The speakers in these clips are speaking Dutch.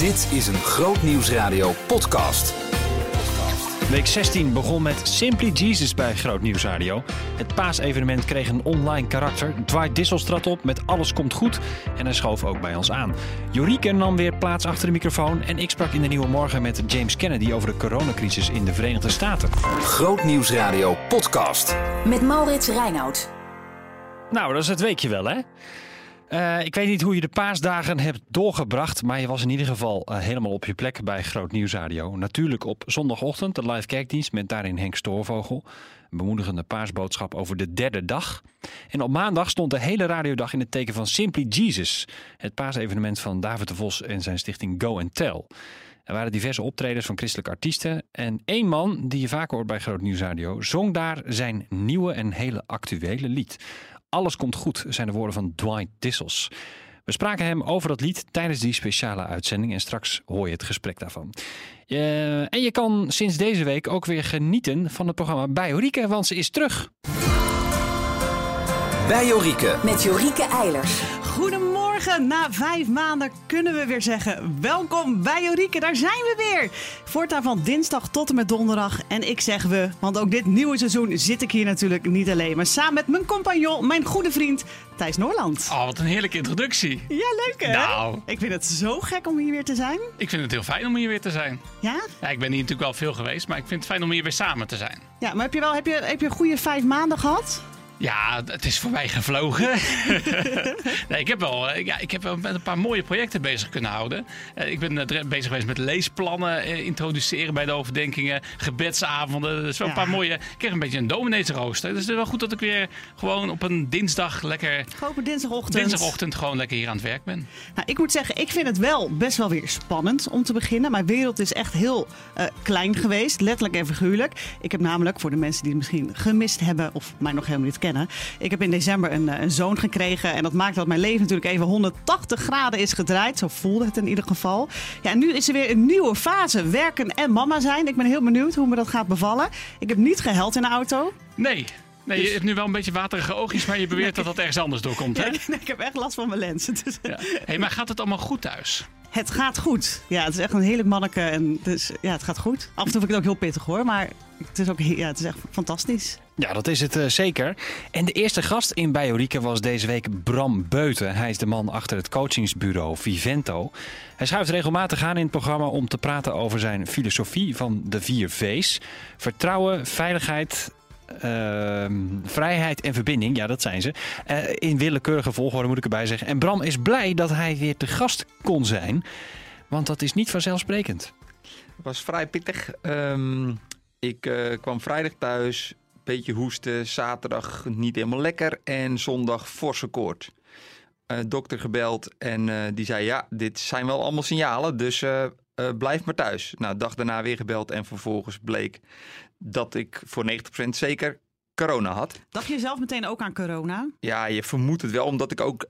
Dit is een Groot Nieuwsradio podcast. Week 16 begon met Simply Jesus bij Groot Nieuws Radio. Het paasevenement kreeg een online karakter. Dwight Dissels trad op met Alles komt goed en hij schoof ook bij ons aan. Jorike nam weer plaats achter de microfoon en ik sprak in de Nieuwe Morgen met James Kennedy over de coronacrisis in de Verenigde Staten. Groot Nieuwsradio podcast. Met Maurits Reinoud. Nou, dat is het weekje wel, hè? Uh, ik weet niet hoe je de paasdagen hebt doorgebracht, maar je was in ieder geval uh, helemaal op je plek bij Groot Nieuwsradio. Natuurlijk op zondagochtend de live kijkdienst met daarin Henk Stoorvogel. Een bemoedigende paasboodschap over de derde dag. En op maandag stond de hele radiodag in het teken van Simply Jesus. Het paasevenement van David de Vos en zijn stichting Go and Tell. Er waren diverse optredens van christelijke artiesten. En één man, die je vaak hoort bij Groot Nieuwsradio, zong daar zijn nieuwe en hele actuele lied. Alles komt goed, zijn de woorden van Dwight Dissels. We spraken hem over dat lied tijdens die speciale uitzending en straks hoor je het gesprek daarvan. Uh, en je kan sinds deze week ook weer genieten van het programma bij Jorike, want ze is terug. Bij Jorike. Met Jorike Eilers. Goedemorgen. Na vijf maanden kunnen we weer zeggen: welkom bij Jorike. Daar zijn we weer. Voortaan van dinsdag tot en met donderdag. En ik zeg we, want ook dit nieuwe seizoen zit ik hier natuurlijk niet alleen, maar samen met mijn compagnon, mijn goede vriend Thijs Noorland. Oh, wat een heerlijke introductie. Ja, leuk hè? Nou. Ik vind het zo gek om hier weer te zijn. Ik vind het heel fijn om hier weer te zijn. Ja? Ja, ik ben hier natuurlijk wel veel geweest, maar ik vind het fijn om hier weer samen te zijn. Ja, maar heb je wel heb je, heb je een goede vijf maanden gehad? Ja, het is voor mij gevlogen. nee, ik heb wel, eh, ja, ik heb wel met een paar mooie projecten bezig kunnen houden. Uh, ik ben uh, bezig geweest met leesplannen introduceren bij de overdenkingen, gebedsavonden. Dus wel een paar mooie. Ik kreeg een beetje een domineesrooster. Dus het is wel goed dat ik weer gewoon op een dinsdag lekker. Gewoon op dinsdagochtend. Dinsdagochtend gewoon lekker hier aan het werk ben. Nou, ik moet zeggen, ik vind het wel best wel weer spannend om te beginnen. Mijn wereld is echt heel klein geweest, letterlijk en figuurlijk. Ik heb namelijk, voor de mensen die het misschien gemist hebben of mij nog helemaal niet kennen ik heb in december een, een, zoon gekregen. En dat maakt dat mijn leven natuurlijk even 180 graden is gedraaid. Zo voelde het in ieder geval. Ja, en nu is er weer een nieuwe fase. Werken en mama zijn. Ik ben heel benieuwd hoe me dat gaat bevallen. Ik heb niet geheld in de auto. Nee. Nee, je dus- hebt nu wel een beetje waterige oogjes, maar je beweert dat dat ergens anders doorkomt, hè? Ja, nee, ik heb echt last van mijn lens. Dus... Ja. Hey, maar gaat het allemaal goed thuis? Het gaat goed. Ja, het is echt een heerlijk manneke. En dus, ja, het gaat goed. Af en toe vind ik het ook heel pittig hoor. Maar het is, ook, ja, het is echt fantastisch. Ja, dat is het uh, zeker. En de eerste gast in Biorieke was deze week Bram Beuten. Hij is de man achter het coachingsbureau Vivento. Hij schuift regelmatig aan in het programma om te praten over zijn filosofie van de vier V's. Vertrouwen, veiligheid, uh, vrijheid en verbinding, ja, dat zijn ze. Uh, in willekeurige volgorde moet ik erbij zeggen. En Bram is blij dat hij weer te gast kon zijn, want dat is niet vanzelfsprekend. Het was vrij pittig. Um, ik uh, kwam vrijdag thuis, beetje hoesten, zaterdag niet helemaal lekker en zondag forse koord. dokter gebeld en die zei ja, dit zijn wel allemaal signalen, dus blijf maar thuis. Nou, dag daarna weer gebeld en vervolgens bleek dat ik voor 90% zeker corona had. Dacht je zelf meteen ook aan corona? Ja, je vermoedt het wel, omdat ik ook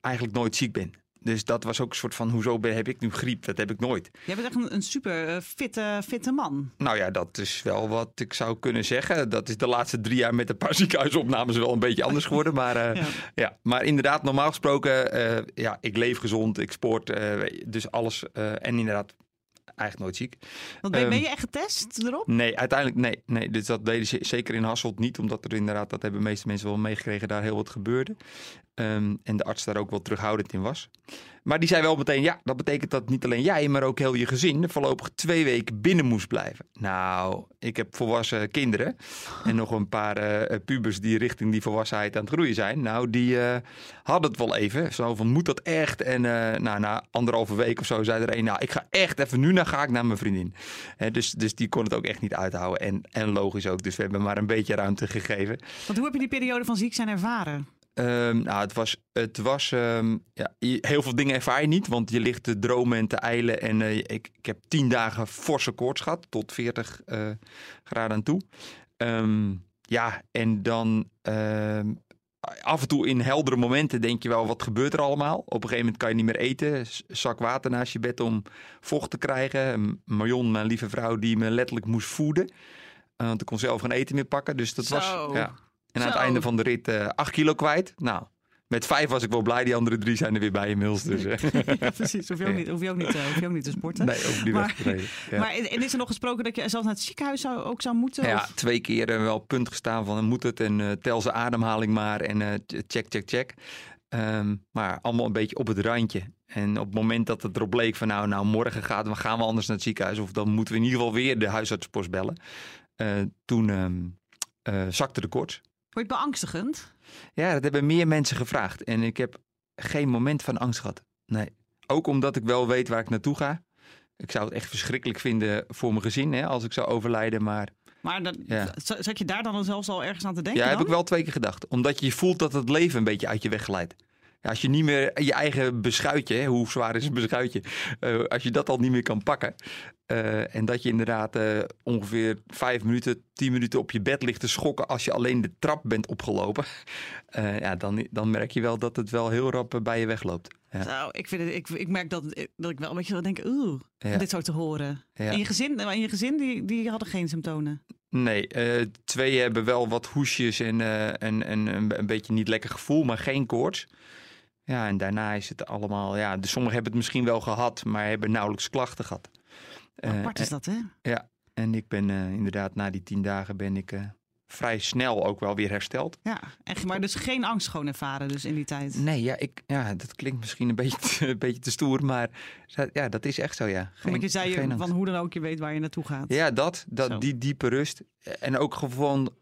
eigenlijk nooit ziek ben. Dus dat was ook een soort van, hoezo ben, heb ik nu griep? Dat heb ik nooit. Jij bent echt een, een super fitte, fitte man. Nou ja, dat is wel wat ik zou kunnen zeggen. Dat is de laatste drie jaar met een paar ziekenhuisopnames wel een beetje anders geworden. Maar, uh, ja. ja. maar inderdaad, normaal gesproken, uh, ja, ik leef gezond, ik sport. Dus alles. en inderdaad, eigenlijk nooit ziek. Want ben, um, ben, je echt getest erop? Nee, uiteindelijk nee. nee dus dat deden ze zeker in Hasselt niet. Omdat er inderdaad, dat hebben de meeste mensen wel meegekregen, daar heel wat gebeurde. Um, en de arts daar ook wel terughoudend in was. Maar die zei wel meteen, ja, dat betekent dat niet alleen jij, maar ook heel je gezin voorlopig twee weken binnen moest blijven. Nou, ik heb volwassen kinderen en nog een paar uh, pubers die richting die volwassenheid aan het groeien zijn. Nou, die uh, hadden het wel even. Zo van, moet dat echt? En uh, nou, na anderhalve week of zo zei er een, nou, ik ga echt even, nu naar ga ik naar mijn vriendin. Dus, dus die kon het ook echt niet uithouden. En, en logisch ook, dus we hebben maar een beetje ruimte gegeven. Want hoe heb je die periode van ziek zijn ervaren? Um, nou, het was, het was um, ja, heel veel dingen ervaar je niet, want je ligt te dromen en te eilen. En uh, ik, ik heb tien dagen forse koorts gehad, tot 40 uh, graden aan toe. Um, ja, en dan af en toe in heldere momenten denk je wel, wat gebeurt er allemaal? Op een gegeven moment kan je niet meer eten. Zak water naast je bed om vocht te krijgen. Marion, mijn lieve vrouw, die me letterlijk moest voeden. Uh, want ik kon zelf geen eten meer pakken. Dus dat Zo. was... Ja. En aan het einde van de rit uh, 8 kilo kwijt. Nou, met vijf was ik wel blij. Die andere drie zijn er weer bij inmiddels. Dus, eh, Ja, precies. Hoef je ook niet, hoef je ook niet, eh, hoef je ook niet te sporten. nee, ook niet Maar-. Ja. Maar en is er nog gesproken dat je zelfs naar het ziekenhuis zou, ook zou moeten? Ja, of- twee keer eh, wel punt gestaan van moet het en eh, tel zijn ademhaling maar en eh, check, check, check. Ehm, maar allemaal een beetje op het randje. En op het moment dat het erop bleek van nou, nou morgen gaat, we gaan we anders naar het ziekenhuis of dan moeten we in ieder geval weer de huisartspost bellen. Eh, toen ehm, eh, zakte de koorts. Vond je het beangstigend? Ja, dat hebben meer mensen gevraagd. En ik heb geen moment van angst gehad. Nee. Ook omdat ik wel weet waar ik naartoe ga. Ik zou het echt verschrikkelijk vinden voor mijn gezin hè, als ik zou overlijden. Maar Maar dan, Ja. zat je daar dan zelfs al ergens aan te denken? ja, heb ik wel twee keer gedacht. Omdat je voelt dat het leven een beetje uit je weg glijdt. Als je niet meer je eigen beschuitje, hè, hoe zwaar is een beschuitje, eh, als je dat al niet meer kan pakken. eh, en dat je inderdaad eh, ongeveer vijf minuten, tien minuten op je bed ligt te schokken als je alleen de trap bent opgelopen. ja, dan, dan merk je wel dat het wel heel rap bij je wegloopt. Ja. Zo, ik, vind het, ik, ik merk dat, dat ik wel een beetje denk, oeh, Ja. om dit zo te horen. Ja. In je gezin, maar in je gezin die, die hadden geen symptomen. Nee, twee hebben wel wat hoesjes en, en, en een, een beetje niet lekker gevoel, maar geen koorts. Ja, en daarna is het allemaal, ja, de, sommigen hebben het misschien wel gehad, maar hebben nauwelijks klachten gehad. Eh, Apart is dat, hè? En ik ben eh, inderdaad, na die tien dagen ben ik eh, vrij snel ook wel weer hersteld. Ja, en, maar dus geen angst gewoon ervaren dus in die tijd. Nee, ja, ik, ja dat klinkt misschien een beetje, te, een beetje te stoer, maar ja, dat is echt zo, ja. Omdat je zei geen je, van hoe dan ook je weet waar je naartoe gaat. Ja, dat, Zo. dat die diepe rust. En ook gewoon,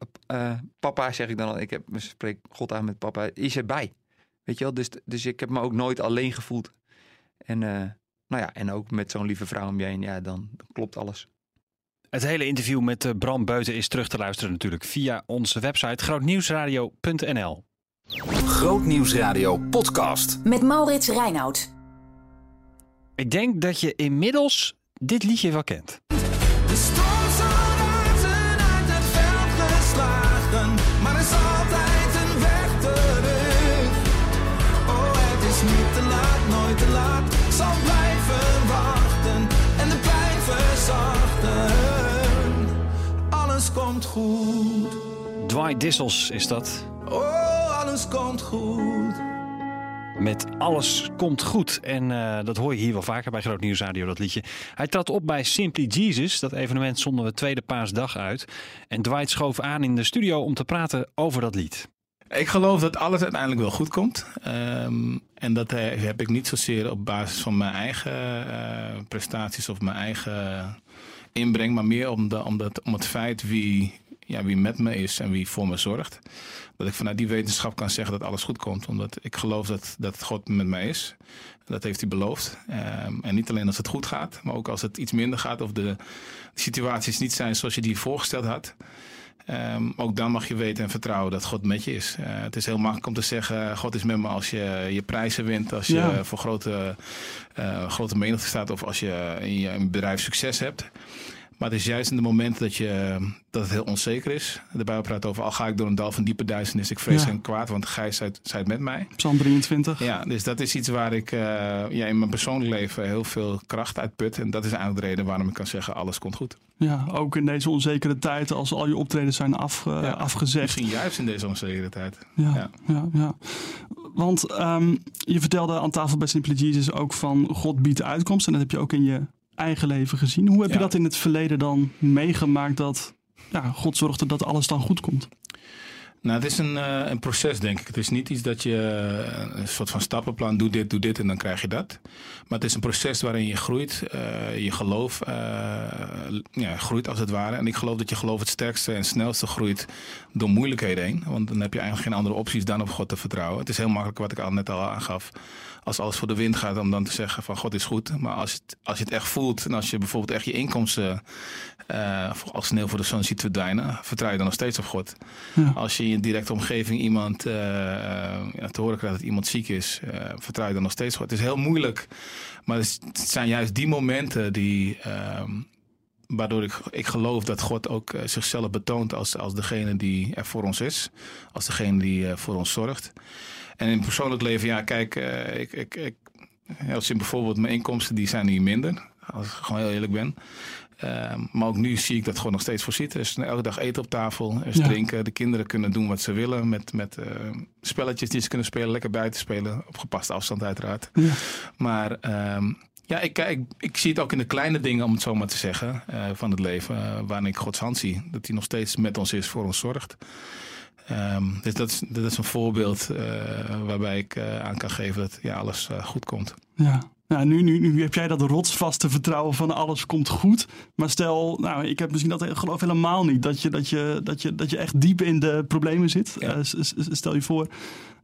papa zeg ik dan al, ik heb, spreek God aan met papa, is erbij. Weet je wel, dus, dus ik heb me ook nooit alleen gevoeld. En, eh, nou ja, en ook met zo'n lieve vrouw om je heen, ja, dan, dan klopt alles. Het hele interview met eh, Bram Beuten is terug te luisteren natuurlijk via onze website grootnieuwsradio.nl. Grootnieuwsradio podcast. Met Maurits Reinoud. Ik denk dat je inmiddels dit liedje wel kent. De Dwight Dissels is dat. oh, alles komt goed. Met Alles Komt Goed. En eh, dat hoor je hier wel vaker bij Groot Nieuws Radio, dat liedje. Hij trad op bij Simply Jesus. Dat evenement zonden we tweede paasdag uit. En Dwight schoof aan in de studio om te praten over dat lied. Ik geloof dat alles uiteindelijk wel goed komt. Ehm, en dat eh, heb ik niet zozeer op basis van mijn eigen eh, prestaties of mijn eigen inbreng, maar meer om, de, om, dat, om het feit wie, ja, wie met me is en wie voor me zorgt. Dat ik vanuit die wetenschap kan zeggen dat alles goed komt. Omdat ik geloof dat, dat God met mij is. Dat heeft hij beloofd. Ehm, en niet alleen als het goed gaat, maar ook als het iets minder gaat of de situaties niet zijn zoals je die voorgesteld had. Ehm, ook dan mag je weten en vertrouwen dat God met je is. Eh, het is heel makkelijk om te zeggen: God is met me als je je prijzen wint, als je Ja. voor grote, eh, grote menigte staat of als je in je bedrijf succes hebt. Maar het is juist in de momenten dat, je, dat het heel onzeker is. De Bijbel praat over: al ga ik door een dal van diepe duisternis, ik vrees Ja. geen kwaad, want gij zijt, zijt met mij. Psalm 23. Ja, dus dat is iets waar ik eh, ja, in mijn persoonlijk leven heel veel kracht uit put. En dat is eigenlijk de reden waarom ik kan zeggen: alles komt goed. Ja, ook in deze onzekere tijd, als al je optredens zijn af, eh, Ja, afgezegd. Misschien juist in deze onzekere tijd. Ja, Ja. ja. ja, Want ehm, je vertelde aan tafel bij Simply Jesus ook van God biedt uitkomst. En dat heb je ook in je eigen leven gezien. Hoe heb je dat in het verleden dan meegemaakt dat ja, God zorgde dat alles dan goed komt? Nou, het is een, eh, een proces, denk ik. Het is niet iets dat je eh, een soort van stappenplan doe dit, doe dit en dan krijg je dat. Maar het is een proces waarin je groeit, eh, je geloof ja, groeit als het ware. En ik geloof dat je geloof het sterkste en snelste groeit door moeilijkheden heen. Want dan heb je eigenlijk geen andere opties dan op God te vertrouwen. Het is heel makkelijk, wat ik al net al aangaf, als alles voor de wind gaat, om dan te zeggen van God is goed. Maar als je het, als je het echt voelt en als je bijvoorbeeld echt je inkomsten als sneeuw voor de zon ziet verdwijnen, vertrouw je dan nog steeds op God. Ja. Als je in directe omgeving iemand eh, eh, te horen krijgt dat iemand ziek is, eh, vertrouw je dan nog steeds. Het is heel moeilijk, maar het, zijn juist die momenten die. ehm, Waardoor ik, ik geloof dat God ook zichzelf betoont als, als degene die er voor ons is. Als degene die voor ons zorgt. En in persoonlijk leven, ja, kijk, ik, ik, ik, als je bijvoorbeeld mijn inkomsten, die zijn nu minder. als ik gewoon heel eerlijk ben. Ehm, maar ook nu zie ik dat gewoon nog steeds voorziet. Er is elke dag eten op tafel, er is Ja. drinken. De kinderen kunnen doen wat ze willen met, met eh, spelletjes die ze kunnen spelen. Lekker buiten spelen, op gepaste afstand uiteraard. Ja. Maar ehm, ja, ik, ik, ik zie het ook in de kleine dingen, om het zo maar te zeggen, eh, van het leven. eh, waarin ik Gods hand zie. Dat hij nog steeds met ons is, voor ons zorgt. Ehm, dus dat is, dat is een voorbeeld eh, waarbij ik aan kan geven dat ja, alles goed komt. Ja. Nou, nu, nu, nu heb jij dat rotsvaste vertrouwen van alles komt goed. Maar stel, nou, ik heb misschien dat geloof helemaal niet. Dat je, dat je, dat je, dat je echt diep in de problemen zit. Ja. Eh, stel je voor.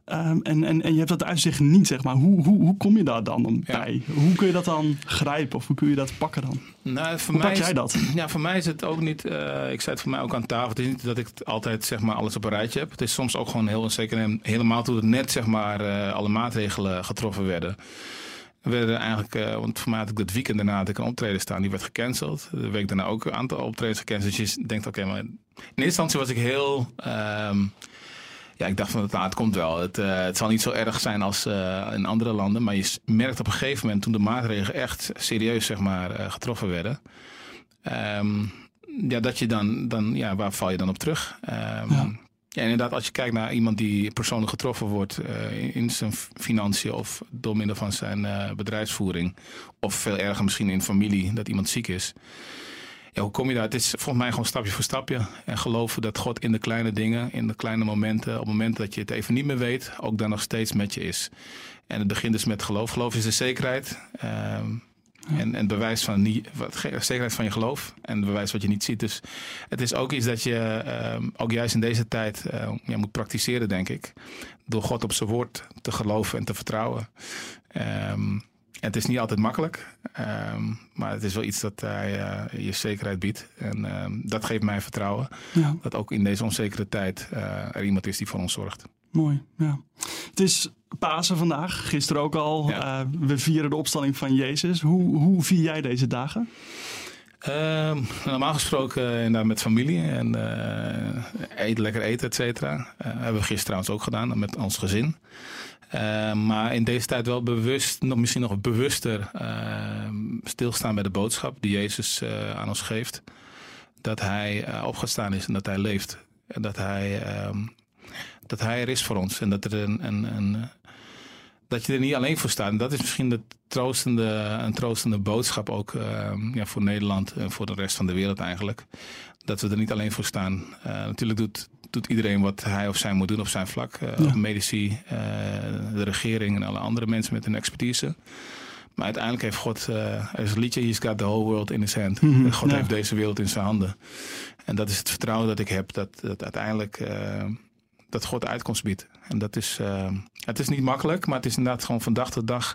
Ehm, en, en, en je hebt dat uitzicht niet, zeg maar. Hoe, hoe, hoe kom je daar dan Ja. bij? Hoe kun je dat dan grijpen? Of hoe kun je dat pakken dan? Nou, voor Hoe mij pak jij dat? Ja, voor mij is het ook niet. eh, ik zei het voor mij ook aan tafel. Het is niet dat ik het altijd zeg maar alles op een rijtje heb. Het is soms ook gewoon heel onzeker. En helemaal toen er net zeg maar eh, alle maatregelen getroffen werden. Werden eigenlijk, eh, want voor ik dat weekend daarna had ik een optreden staan, die werd gecanceld. De week daarna ook een aantal optredens gecanceld. Dus je denkt, oké, maar in eerste instantie was ik heel. ehm, ja, ik dacht van, nou, het komt wel. Het, eh, het zal niet zo erg zijn als eh, in andere landen. Maar je merkt op een gegeven moment, toen de maatregelen echt serieus zeg maar, getroffen werden. ehm, ja, dat je dan, dan, ja, waar val je dan op terug? Ehm, Ja. Ja, inderdaad, als je kijkt naar iemand die persoonlijk getroffen wordt eh, in- zijn financiën of door middel van zijn eh, bedrijfsvoering, of veel erger misschien in familie, dat iemand ziek is. Hoe kom je daar? Het is volgens mij gewoon stapje voor stapje. En geloven dat God in de kleine dingen, in de kleine momenten, op het moment dat je het even niet meer weet, ook dan nog steeds met je is. En het begint dus met geloof. Geloof is de zekerheid. En, en bewijs van niet, wat, zekerheid van je geloof. En bewijs wat je niet ziet. Dus het is ook iets dat je ehm, ook juist in deze tijd eh, ja, moet praktiseren, denk ik. Door God op zijn woord te geloven en te vertrouwen. Ehm, en het is niet altijd makkelijk, ehm, maar het is wel iets dat hij eh, je zekerheid biedt. En dat geeft mij vertrouwen Ja, dat ook in deze onzekere tijd eh, er iemand is die voor ons zorgt. Mooi. Ja. Het is Pasen vandaag, gisteren ook al. Ja. Eh, we vieren de opstanding van Jezus. Hoe, hoe vier jij deze dagen? Ehm, normaal gesproken inderdaad met familie en eten, lekker eten, et cetera. Hebben we gisteren trouwens ook gedaan met ons gezin. Eh, maar in deze tijd wel bewust, nog, misschien nog bewuster eh, stilstaan bij de boodschap die Jezus aan ons geeft. Dat hij opgestaan is en dat hij leeft. En dat hij, ehm, dat hij er is voor ons. En dat, er een, een, een, dat je er niet alleen voor staat. En dat is misschien de troostende, een troostende boodschap ook ehm, ja, voor Nederland en voor de rest van de wereld eigenlijk. Dat we er niet alleen voor staan. Eh, natuurlijk doet, doet iedereen wat hij of zij moet doen op zijn vlak. Eh, Ja. Ook medici, eh, de regering en alle andere mensen met hun expertise. Maar uiteindelijk heeft God, eh, er is een liedje, He's got the whole world in his hand. Mhm, God ja. heeft deze wereld in zijn handen. En dat is het vertrouwen dat ik heb, dat, dat uiteindelijk eh, dat God de uitkomst biedt. En dat is, eh, het is niet makkelijk, maar het is inderdaad gewoon van dag tot dag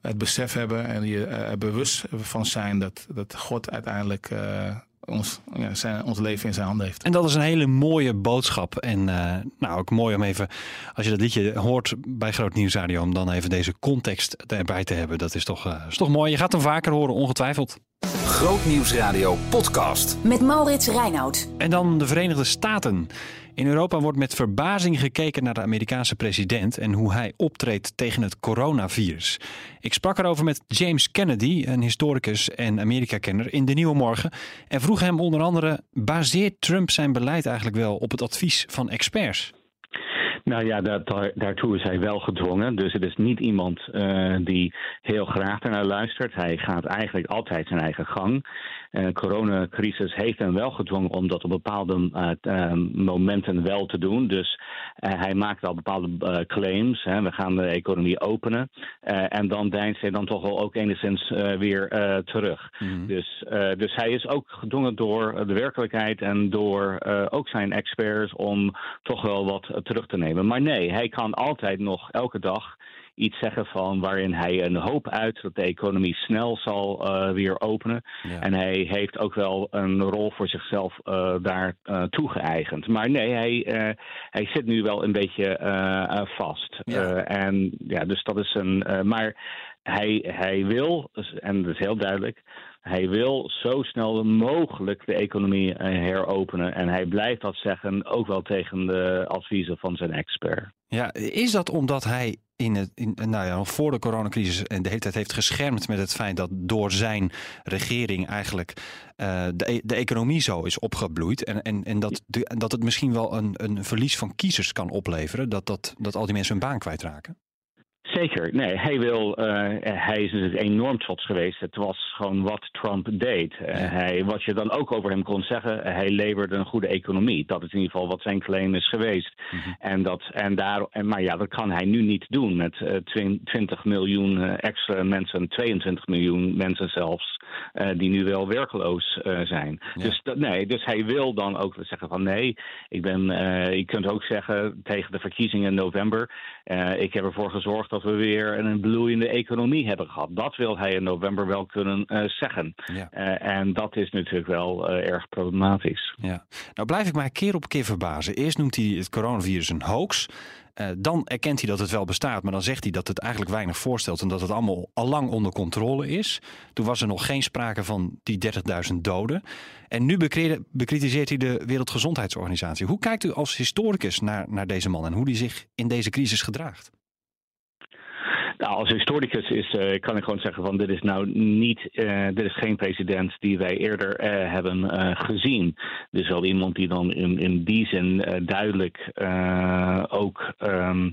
het besef hebben en je eh, er bewust van zijn dat, dat God uiteindelijk eh, ons, ja, zijn, ons leven in zijn handen heeft. En dat is een hele mooie boodschap. En eh, nou, ook mooi om even, als je dat liedje hoort bij Groot Nieuws Radio, om dan even deze context erbij te hebben. Dat is toch, eh, is toch mooi. Je gaat hem vaker horen, ongetwijfeld. Grootnieuwsradio podcast. Met Maurits Reinoud. En dan de Verenigde Staten. In Europa wordt met verbazing gekeken naar de Amerikaanse president en hoe hij optreedt tegen het coronavirus. Ik sprak erover met James Kennedy, een historicus en Amerika-kenner, in de Nieuwe Morgen. En vroeg hem onder andere: baseert Trump zijn beleid eigenlijk wel op het advies van experts? Nou ja, daar, daartoe is hij wel gedwongen. Dus het is niet iemand eh, die heel graag ernaar luistert. Hij gaat eigenlijk altijd zijn eigen gang. Eh, De coronacrisis heeft hem wel gedwongen om dat op bepaalde eh, momenten wel te doen. Dus hij maakt al bepaalde claims. Hè. We gaan de economie openen. En dan deinst hij dan toch wel ook enigszins weer terug. Dus, eh, dus hij is ook gedwongen door de werkelijkheid en door ook zijn experts om toch wel wat terug te nemen. Maar nee, hij kan altijd nog elke dag iets zeggen van waarin hij een hoop uit dat de economie snel zal eh, weer openen. Ja. En hij heeft ook wel een rol voor zichzelf eh, daar eh, toegeëigend. Maar nee, hij, hij zit nu wel een beetje vast. Ja. En ja, dus dat is een. maar hij, hij wil, en dat is heel duidelijk, hij wil zo snel mogelijk de economie eh, heropenen. En hij blijft dat zeggen, ook wel tegen de adviezen van zijn expert. Ja, is dat omdat hij in het, in, nou ja, voor de coronacrisis en de hele tijd heeft geschermd met het feit dat door zijn regering eigenlijk eh, de, e- de economie zo is opgebloeid en, en, en dat, dat het misschien wel een, een verlies van kiezers kan opleveren, dat, dat, dat al die mensen hun baan kwijtraken? Zeker. Nee, hij, wil, eh, hij is natuurlijk enorm trots geweest. Het was gewoon wat Trump deed. Eh, hij, wat je dan ook over hem kon zeggen, hij leverde een goede economie. Dat is in ieder geval wat zijn claim is geweest. en dat, en daar, en, maar ja, dat kan hij nu niet doen met eh, 20 miljoen eh, extra mensen, 22 miljoen mensen zelfs, die nu wel werkloos zijn. Dus, dat, nee, dus hij wil dan ook zeggen van nee, ik ben, je kunt ook zeggen tegen de verkiezingen in november, ik heb ervoor gezorgd dat we weer een bloeiende economie hebben gehad. Dat wil hij in november wel kunnen eh, zeggen. Ja. Eh, en dat is natuurlijk wel eh, erg problematisch. Ja. Nou blijf ik mij keer op keer verbazen. Eerst noemt hij het coronavirus een hoax. Dan erkent hij dat het wel bestaat, maar dan zegt hij dat het eigenlijk weinig voorstelt en dat het allemaal al lang onder controle is. Toen was er nog geen sprake van die 30.000 doden. En nu bekritiseert hij de Wereldgezondheidsorganisatie. Hoe kijkt u als historicus naar, naar deze man en hoe hij zich in deze crisis gedraagt? Nou, als historicus is, eh, kan ik gewoon zeggen van dit is nou niet, eh, dit is geen president die wij eerder eh, hebben gezien. Dus wel iemand die dan in, in die zin duidelijk ook ehm, eh,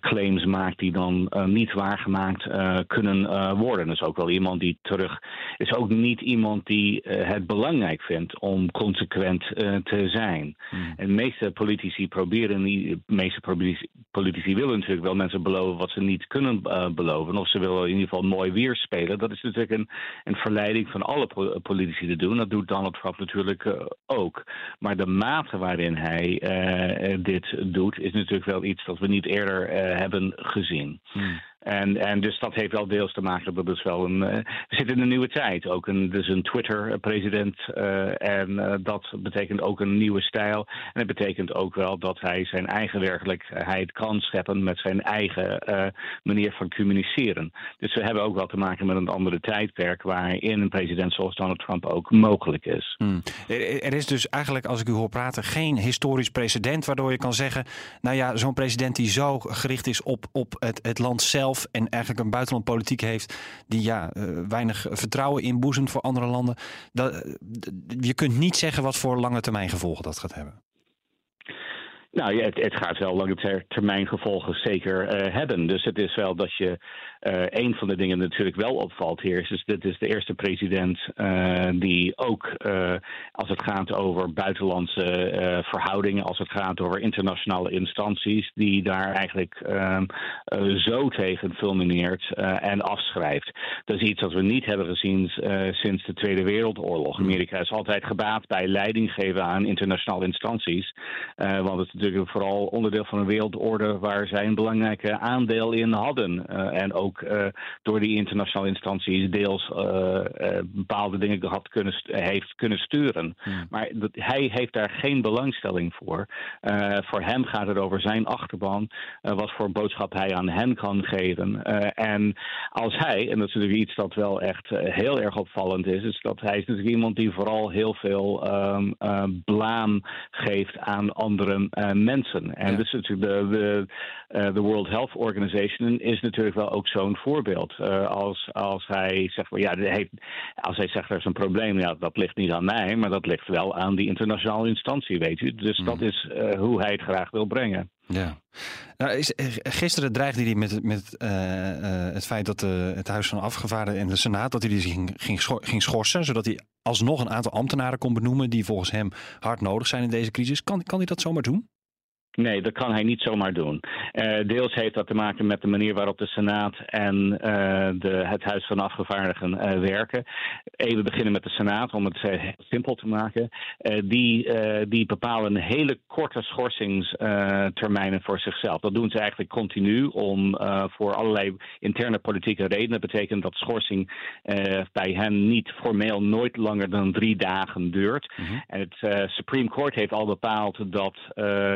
claims maakt die dan eh, niet waargemaakt eh, kunnen eh, worden. Dus ook wel iemand die terug is ook niet iemand die eh, het belangrijk vindt om consequent eh, te zijn. En de meeste politici proberen niet, de meeste politici, politici willen natuurlijk wel mensen beloven wat ze niet kunnen eh, beloven. Of ze willen in ieder geval mooi weer spelen. Dat is natuurlijk een, een verleiding van alle po- politici te doen. Dat doet Donald Trump natuurlijk eh, ook. Maar de mate waarin hij eh, eh, dit doet, is natuurlijk wel iets dat we niet eerder eh, hebben gezien. En, en dus dat heeft wel deels te maken dat het wel een. eh, we zitten in een nieuwe tijd. Ook een, dus een Twitter-president. eh, en eh, dat betekent ook een nieuwe stijl. En het betekent ook wel dat hij zijn eigen werkelijkheid kan scheppen met zijn eigen manier van communiceren. Dus we hebben ook wel te maken met een andere tijdperk waarin een president zoals Donald Trump ook mogelijk is. Hmm. Er is dus eigenlijk, als ik u hoor praten, geen historisch precedent waardoor je kan zeggen, nou ja, zo'n president die zo gericht is op, op het, het land zelf en eigenlijk een buitenlandpolitiek heeft die ja, eh, weinig vertrouwen inboezemt voor andere landen. Dat, eh, je kunt niet zeggen wat voor lange termijn gevolgen dat gaat hebben. Nou het, het gaat wel lange ter- termijn gevolgen zeker eh, hebben. Dus het is wel dat je. Eh een van de dingen natuurlijk wel opvalt hier. Is dus dit is de eerste president eh, die ook eh, als het gaat over buitenlandse verhoudingen. Als het gaat over internationale instanties. die daar eigenlijk ehm, eh, zo tegen fulmineert en afschrijft. Dat is iets dat we niet hebben gezien sinds de Tweede Wereldoorlog. Amerika is altijd gebaat bij leiding geven aan internationale instanties. Want het is natuurlijk vooral onderdeel van een wereldorde waar zij een belangrijke aandeel in hadden. En ook eh, door die internationale instanties deels eh, eh, bepaalde dingen had kunnen, heeft kunnen sturen. Maar dat, hij heeft daar geen belangstelling voor. Voor hem gaat het over zijn achterban, wat voor boodschap hij aan hen kan geven. En als hij, en dat is natuurlijk iets dat wel echt heel erg opvallend is, is dat hij is natuurlijk iemand die vooral heel veel eh, blaam geeft aan andere mensen. En dus natuurlijk de, de, de World Health Organization is natuurlijk wel ook zo'n voorbeeld. Eh, als, als hij zegt, ja, als hij zegt er is een probleem, ja, dat ligt niet aan mij, maar dat ligt wel aan die internationale instantie, weet u. Dus dat is eh, hoe hij het graag wil brengen. Ja. Nou, is, eh, gisteren dreigde hij met, met het feit dat het Huis van Afgevaardigden en de Senaat dat hij die ging, ging, schor- ging schorsen, zodat hij alsnog een aantal ambtenaren kon benoemen die volgens hem hard nodig zijn in deze crisis. Kan, kan hij dat zomaar doen? Nee, dat kan hij niet zomaar doen. Eh, deels heeft dat te maken met de manier waarop de Senaat en eh, de, het Huis van Afgevaardigden eh, werken. Even beginnen met de Senaat, om het heel simpel te maken. Die, die bepalen hele korte schorsingstermijnen voor zichzelf. Dat doen ze eigenlijk continu om voor allerlei interne politieke redenen. Dat betekent dat schorsing bij hen niet formeel nooit langer dan drie dagen duurt. En het Supreme Court heeft al bepaald dat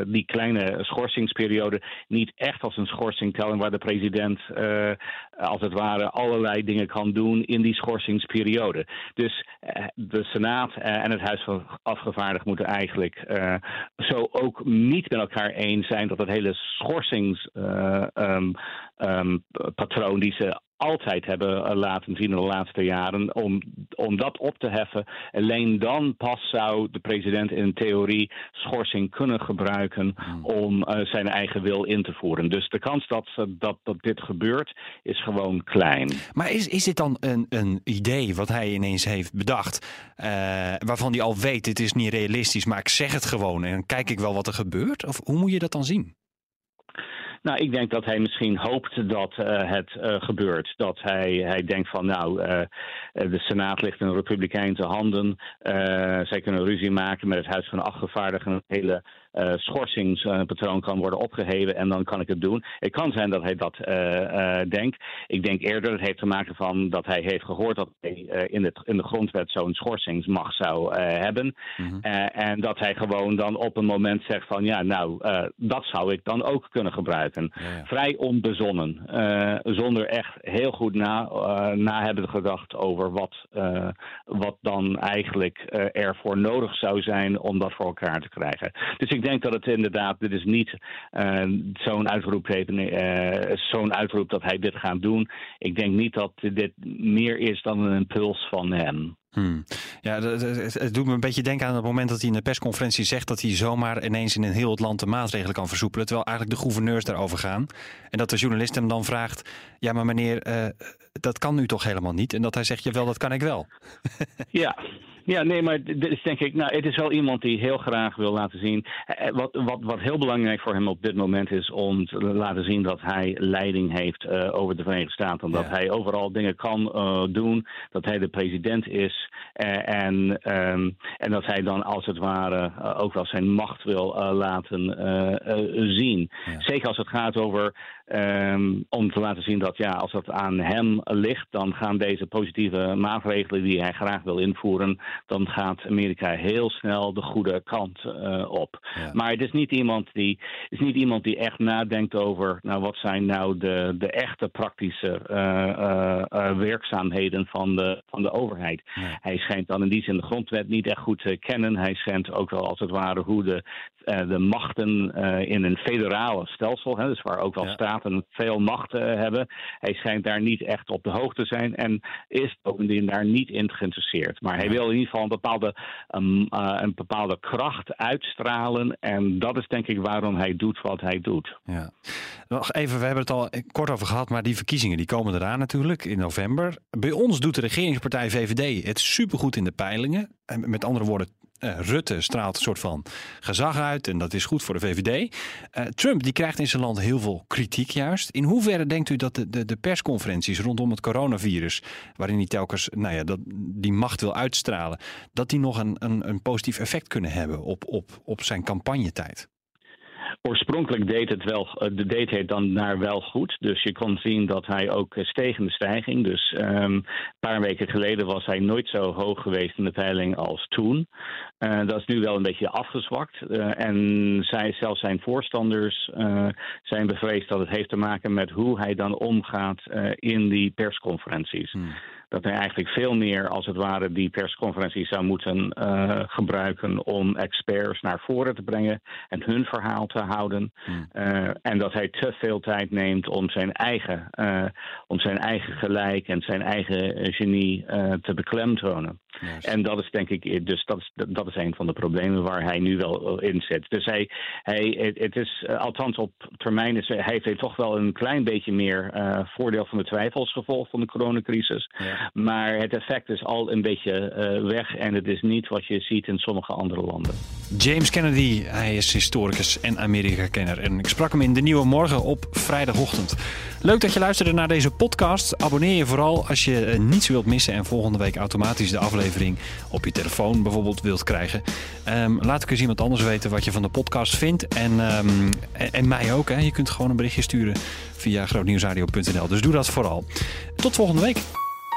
die kleine kleine schorsingsperiode. Niet echt als een schorsingtelling waar de president eh, als het ware allerlei dingen kan doen in die schorsingsperiode. Dus eh, de Senaat eh, en het Huis van Afgevaardigden moeten eigenlijk eh, zo ook niet met elkaar eens zijn dat het hele schorsingspatroon die ze altijd hebben eh, laten zien in de laatste jaren, om, om dat op te heffen. Alleen dan pas zou de president in theorie schorsing kunnen gebruiken om eh, zijn eigen wil in te voeren. Dus de kans dat, ze- dat, dat dit gebeurt is gewoon klein. Maar is, is dit dan een, een idee wat hij ineens heeft bedacht, eh, waarvan hij al weet, dit is niet realistisch, maar ik zeg het gewoon en dan kijk ik wel wat er gebeurt? Of hoe moet je dat dan zien? Nou, ik denk dat hij misschien hoopt dat eh, het eh, gebeurt. Dat hij, hij denkt van, nou, eh, de Senaat ligt in Republikeinse handen. Eh, zij kunnen ruzie maken met het Huis van Afgevaardigden. Het hele eh, schorsingspatroon kan worden opgeheven en dan kan ik het doen. Het kan zijn dat hij dat eh, eh, denkt. Ik denk eerder, het heeft te maken van dat hij heeft gehoord dat hij in, het, in de grondwet zo'n schorsingsmacht zou hebben. Eh, en dat hij gewoon dan op een moment zegt van ja, nou, dat zou ik dan ook kunnen gebruiken. Vrij onbezonnen. zonder echt heel goed na, na hebben gedacht over wat, wat dan eigenlijk ervoor nodig zou zijn om dat voor elkaar te krijgen. Dus ik denk dat het inderdaad, dit is niet eh, zo'n uitroep, eh, zo'n uitroep dat hij dit gaat doen. Ik denk niet dat dit meer is dan een impuls van hem. Hmm. Ja, het, doet me een beetje denken aan het moment dat hij in de persconferentie zegt dat hij zomaar ineens in een heel het land de maatregelen kan versoepelen, terwijl eigenlijk de gouverneurs daarover gaan. En dat de journalist hem dan vraagt, ja maar meneer, eh, dat kan u toch helemaal niet? En dat hij zegt, jawel, dat kan ik wel. Ja. Ja, nee, maar dit is denk ik, nou, het is wel iemand die heel graag wil laten zien. eh, Wat, wat, wat heel belangrijk voor hem op dit moment is om te laten zien dat hij leiding heeft eh, over de Verenigde Staten. Omdat Ja. hij overal dingen kan eh, doen, dat hij de president is. eh, en, ehm, en dat hij dan als het ware eh, ook wel zijn macht wil eh, laten eh, eh, zien. Ja. Zeker als het gaat over ehm, om te laten zien dat ja, als het aan hem ligt, dan gaan deze positieve maatregelen die hij graag wil invoeren, dan gaat Amerika heel snel de goede kant eh, op. Ja. Maar het is niet iemand die, is niet iemand die echt nadenkt over nou, wat zijn nou de, de echte praktische eh, eh, werkzaamheden van de, van de overheid. Hij schijnt dan in die zin de grondwet niet echt goed te kennen. Hij schijnt ook wel als het ware hoe de, de machten in een federale stelsel, hè, dus waar ook wel Ja. Staten veel macht eh, hebben. Hij schijnt daar niet echt op de hoogte te zijn en is bovendien daar niet in geïnteresseerd. Maar hij wil in ieder geval een bepaalde, um, een bepaalde kracht uitstralen. En dat is denk ik waarom hij doet wat hij doet. Ja. Nog even, we hebben het al kort over gehad, maar die verkiezingen die komen eraan natuurlijk in november. Bij ons doet de regeringspartij VVD het supergoed in de peilingen. En met andere woorden, eh, Rutte straalt een soort van gezag uit en dat is goed voor de VVD. Eh, Trump die krijgt in zijn land heel veel kritiek juist. In hoeverre denkt u dat de, de, de persconferenties rondom het coronavirus, waarin hij telkens nou ja, dat, die macht wil uitstralen, dat die nog een, een, een positief effect kunnen hebben op, op, op zijn campagnetijd? Oorspronkelijk deed het wel, eh, deed hij dan daar wel goed. Dus je kon zien dat hij ook eh, steeg de stijging. Dus ehm, een paar weken geleden was hij nooit zo hoog geweest in de peiling als toen. Eh, dat is nu wel een beetje afgezwakt. Eh, en zij, zelfs zijn voorstanders eh, zijn bevreesd dat het heeft te maken met hoe hij dan omgaat eh, in die persconferenties. Dat hij eigenlijk veel meer, als het ware, die persconferenties zou moeten eh, gebruiken om experts naar voren te brengen en hun verhaal te houden. Eh, en dat hij te veel tijd neemt om zijn eigen, eh, om zijn eigen gelijk en zijn eigen genie te beklemtonen. En dat is denk ik, dus dat is, dat is een van de problemen waar hij nu wel in zit. Dus hij, hij het, is, althans op termijn, is, hij heeft toch wel een klein beetje meer voordeel van de twijfel als gevolg van de coronacrisis. Maar het effect is al een beetje eh, weg en het is niet wat je ziet in sommige andere landen. James Kennedy, hij is historicus en Amerika-kenner. En ik sprak hem in de Nieuwe Morgen op vrijdagochtend. Leuk dat je luisterde naar deze podcast. Abonneer je vooral als je eh, niets wilt missen en volgende week automatisch de aflevering op je telefoon bijvoorbeeld wilt krijgen. Ehm, laat ik eens iemand anders weten wat je van de podcast vindt. En, ehm, en, en mij ook. Hè. Je kunt gewoon een berichtje sturen via grootnieuwsradio.nl. Dus doe dat vooral. Tot volgende week.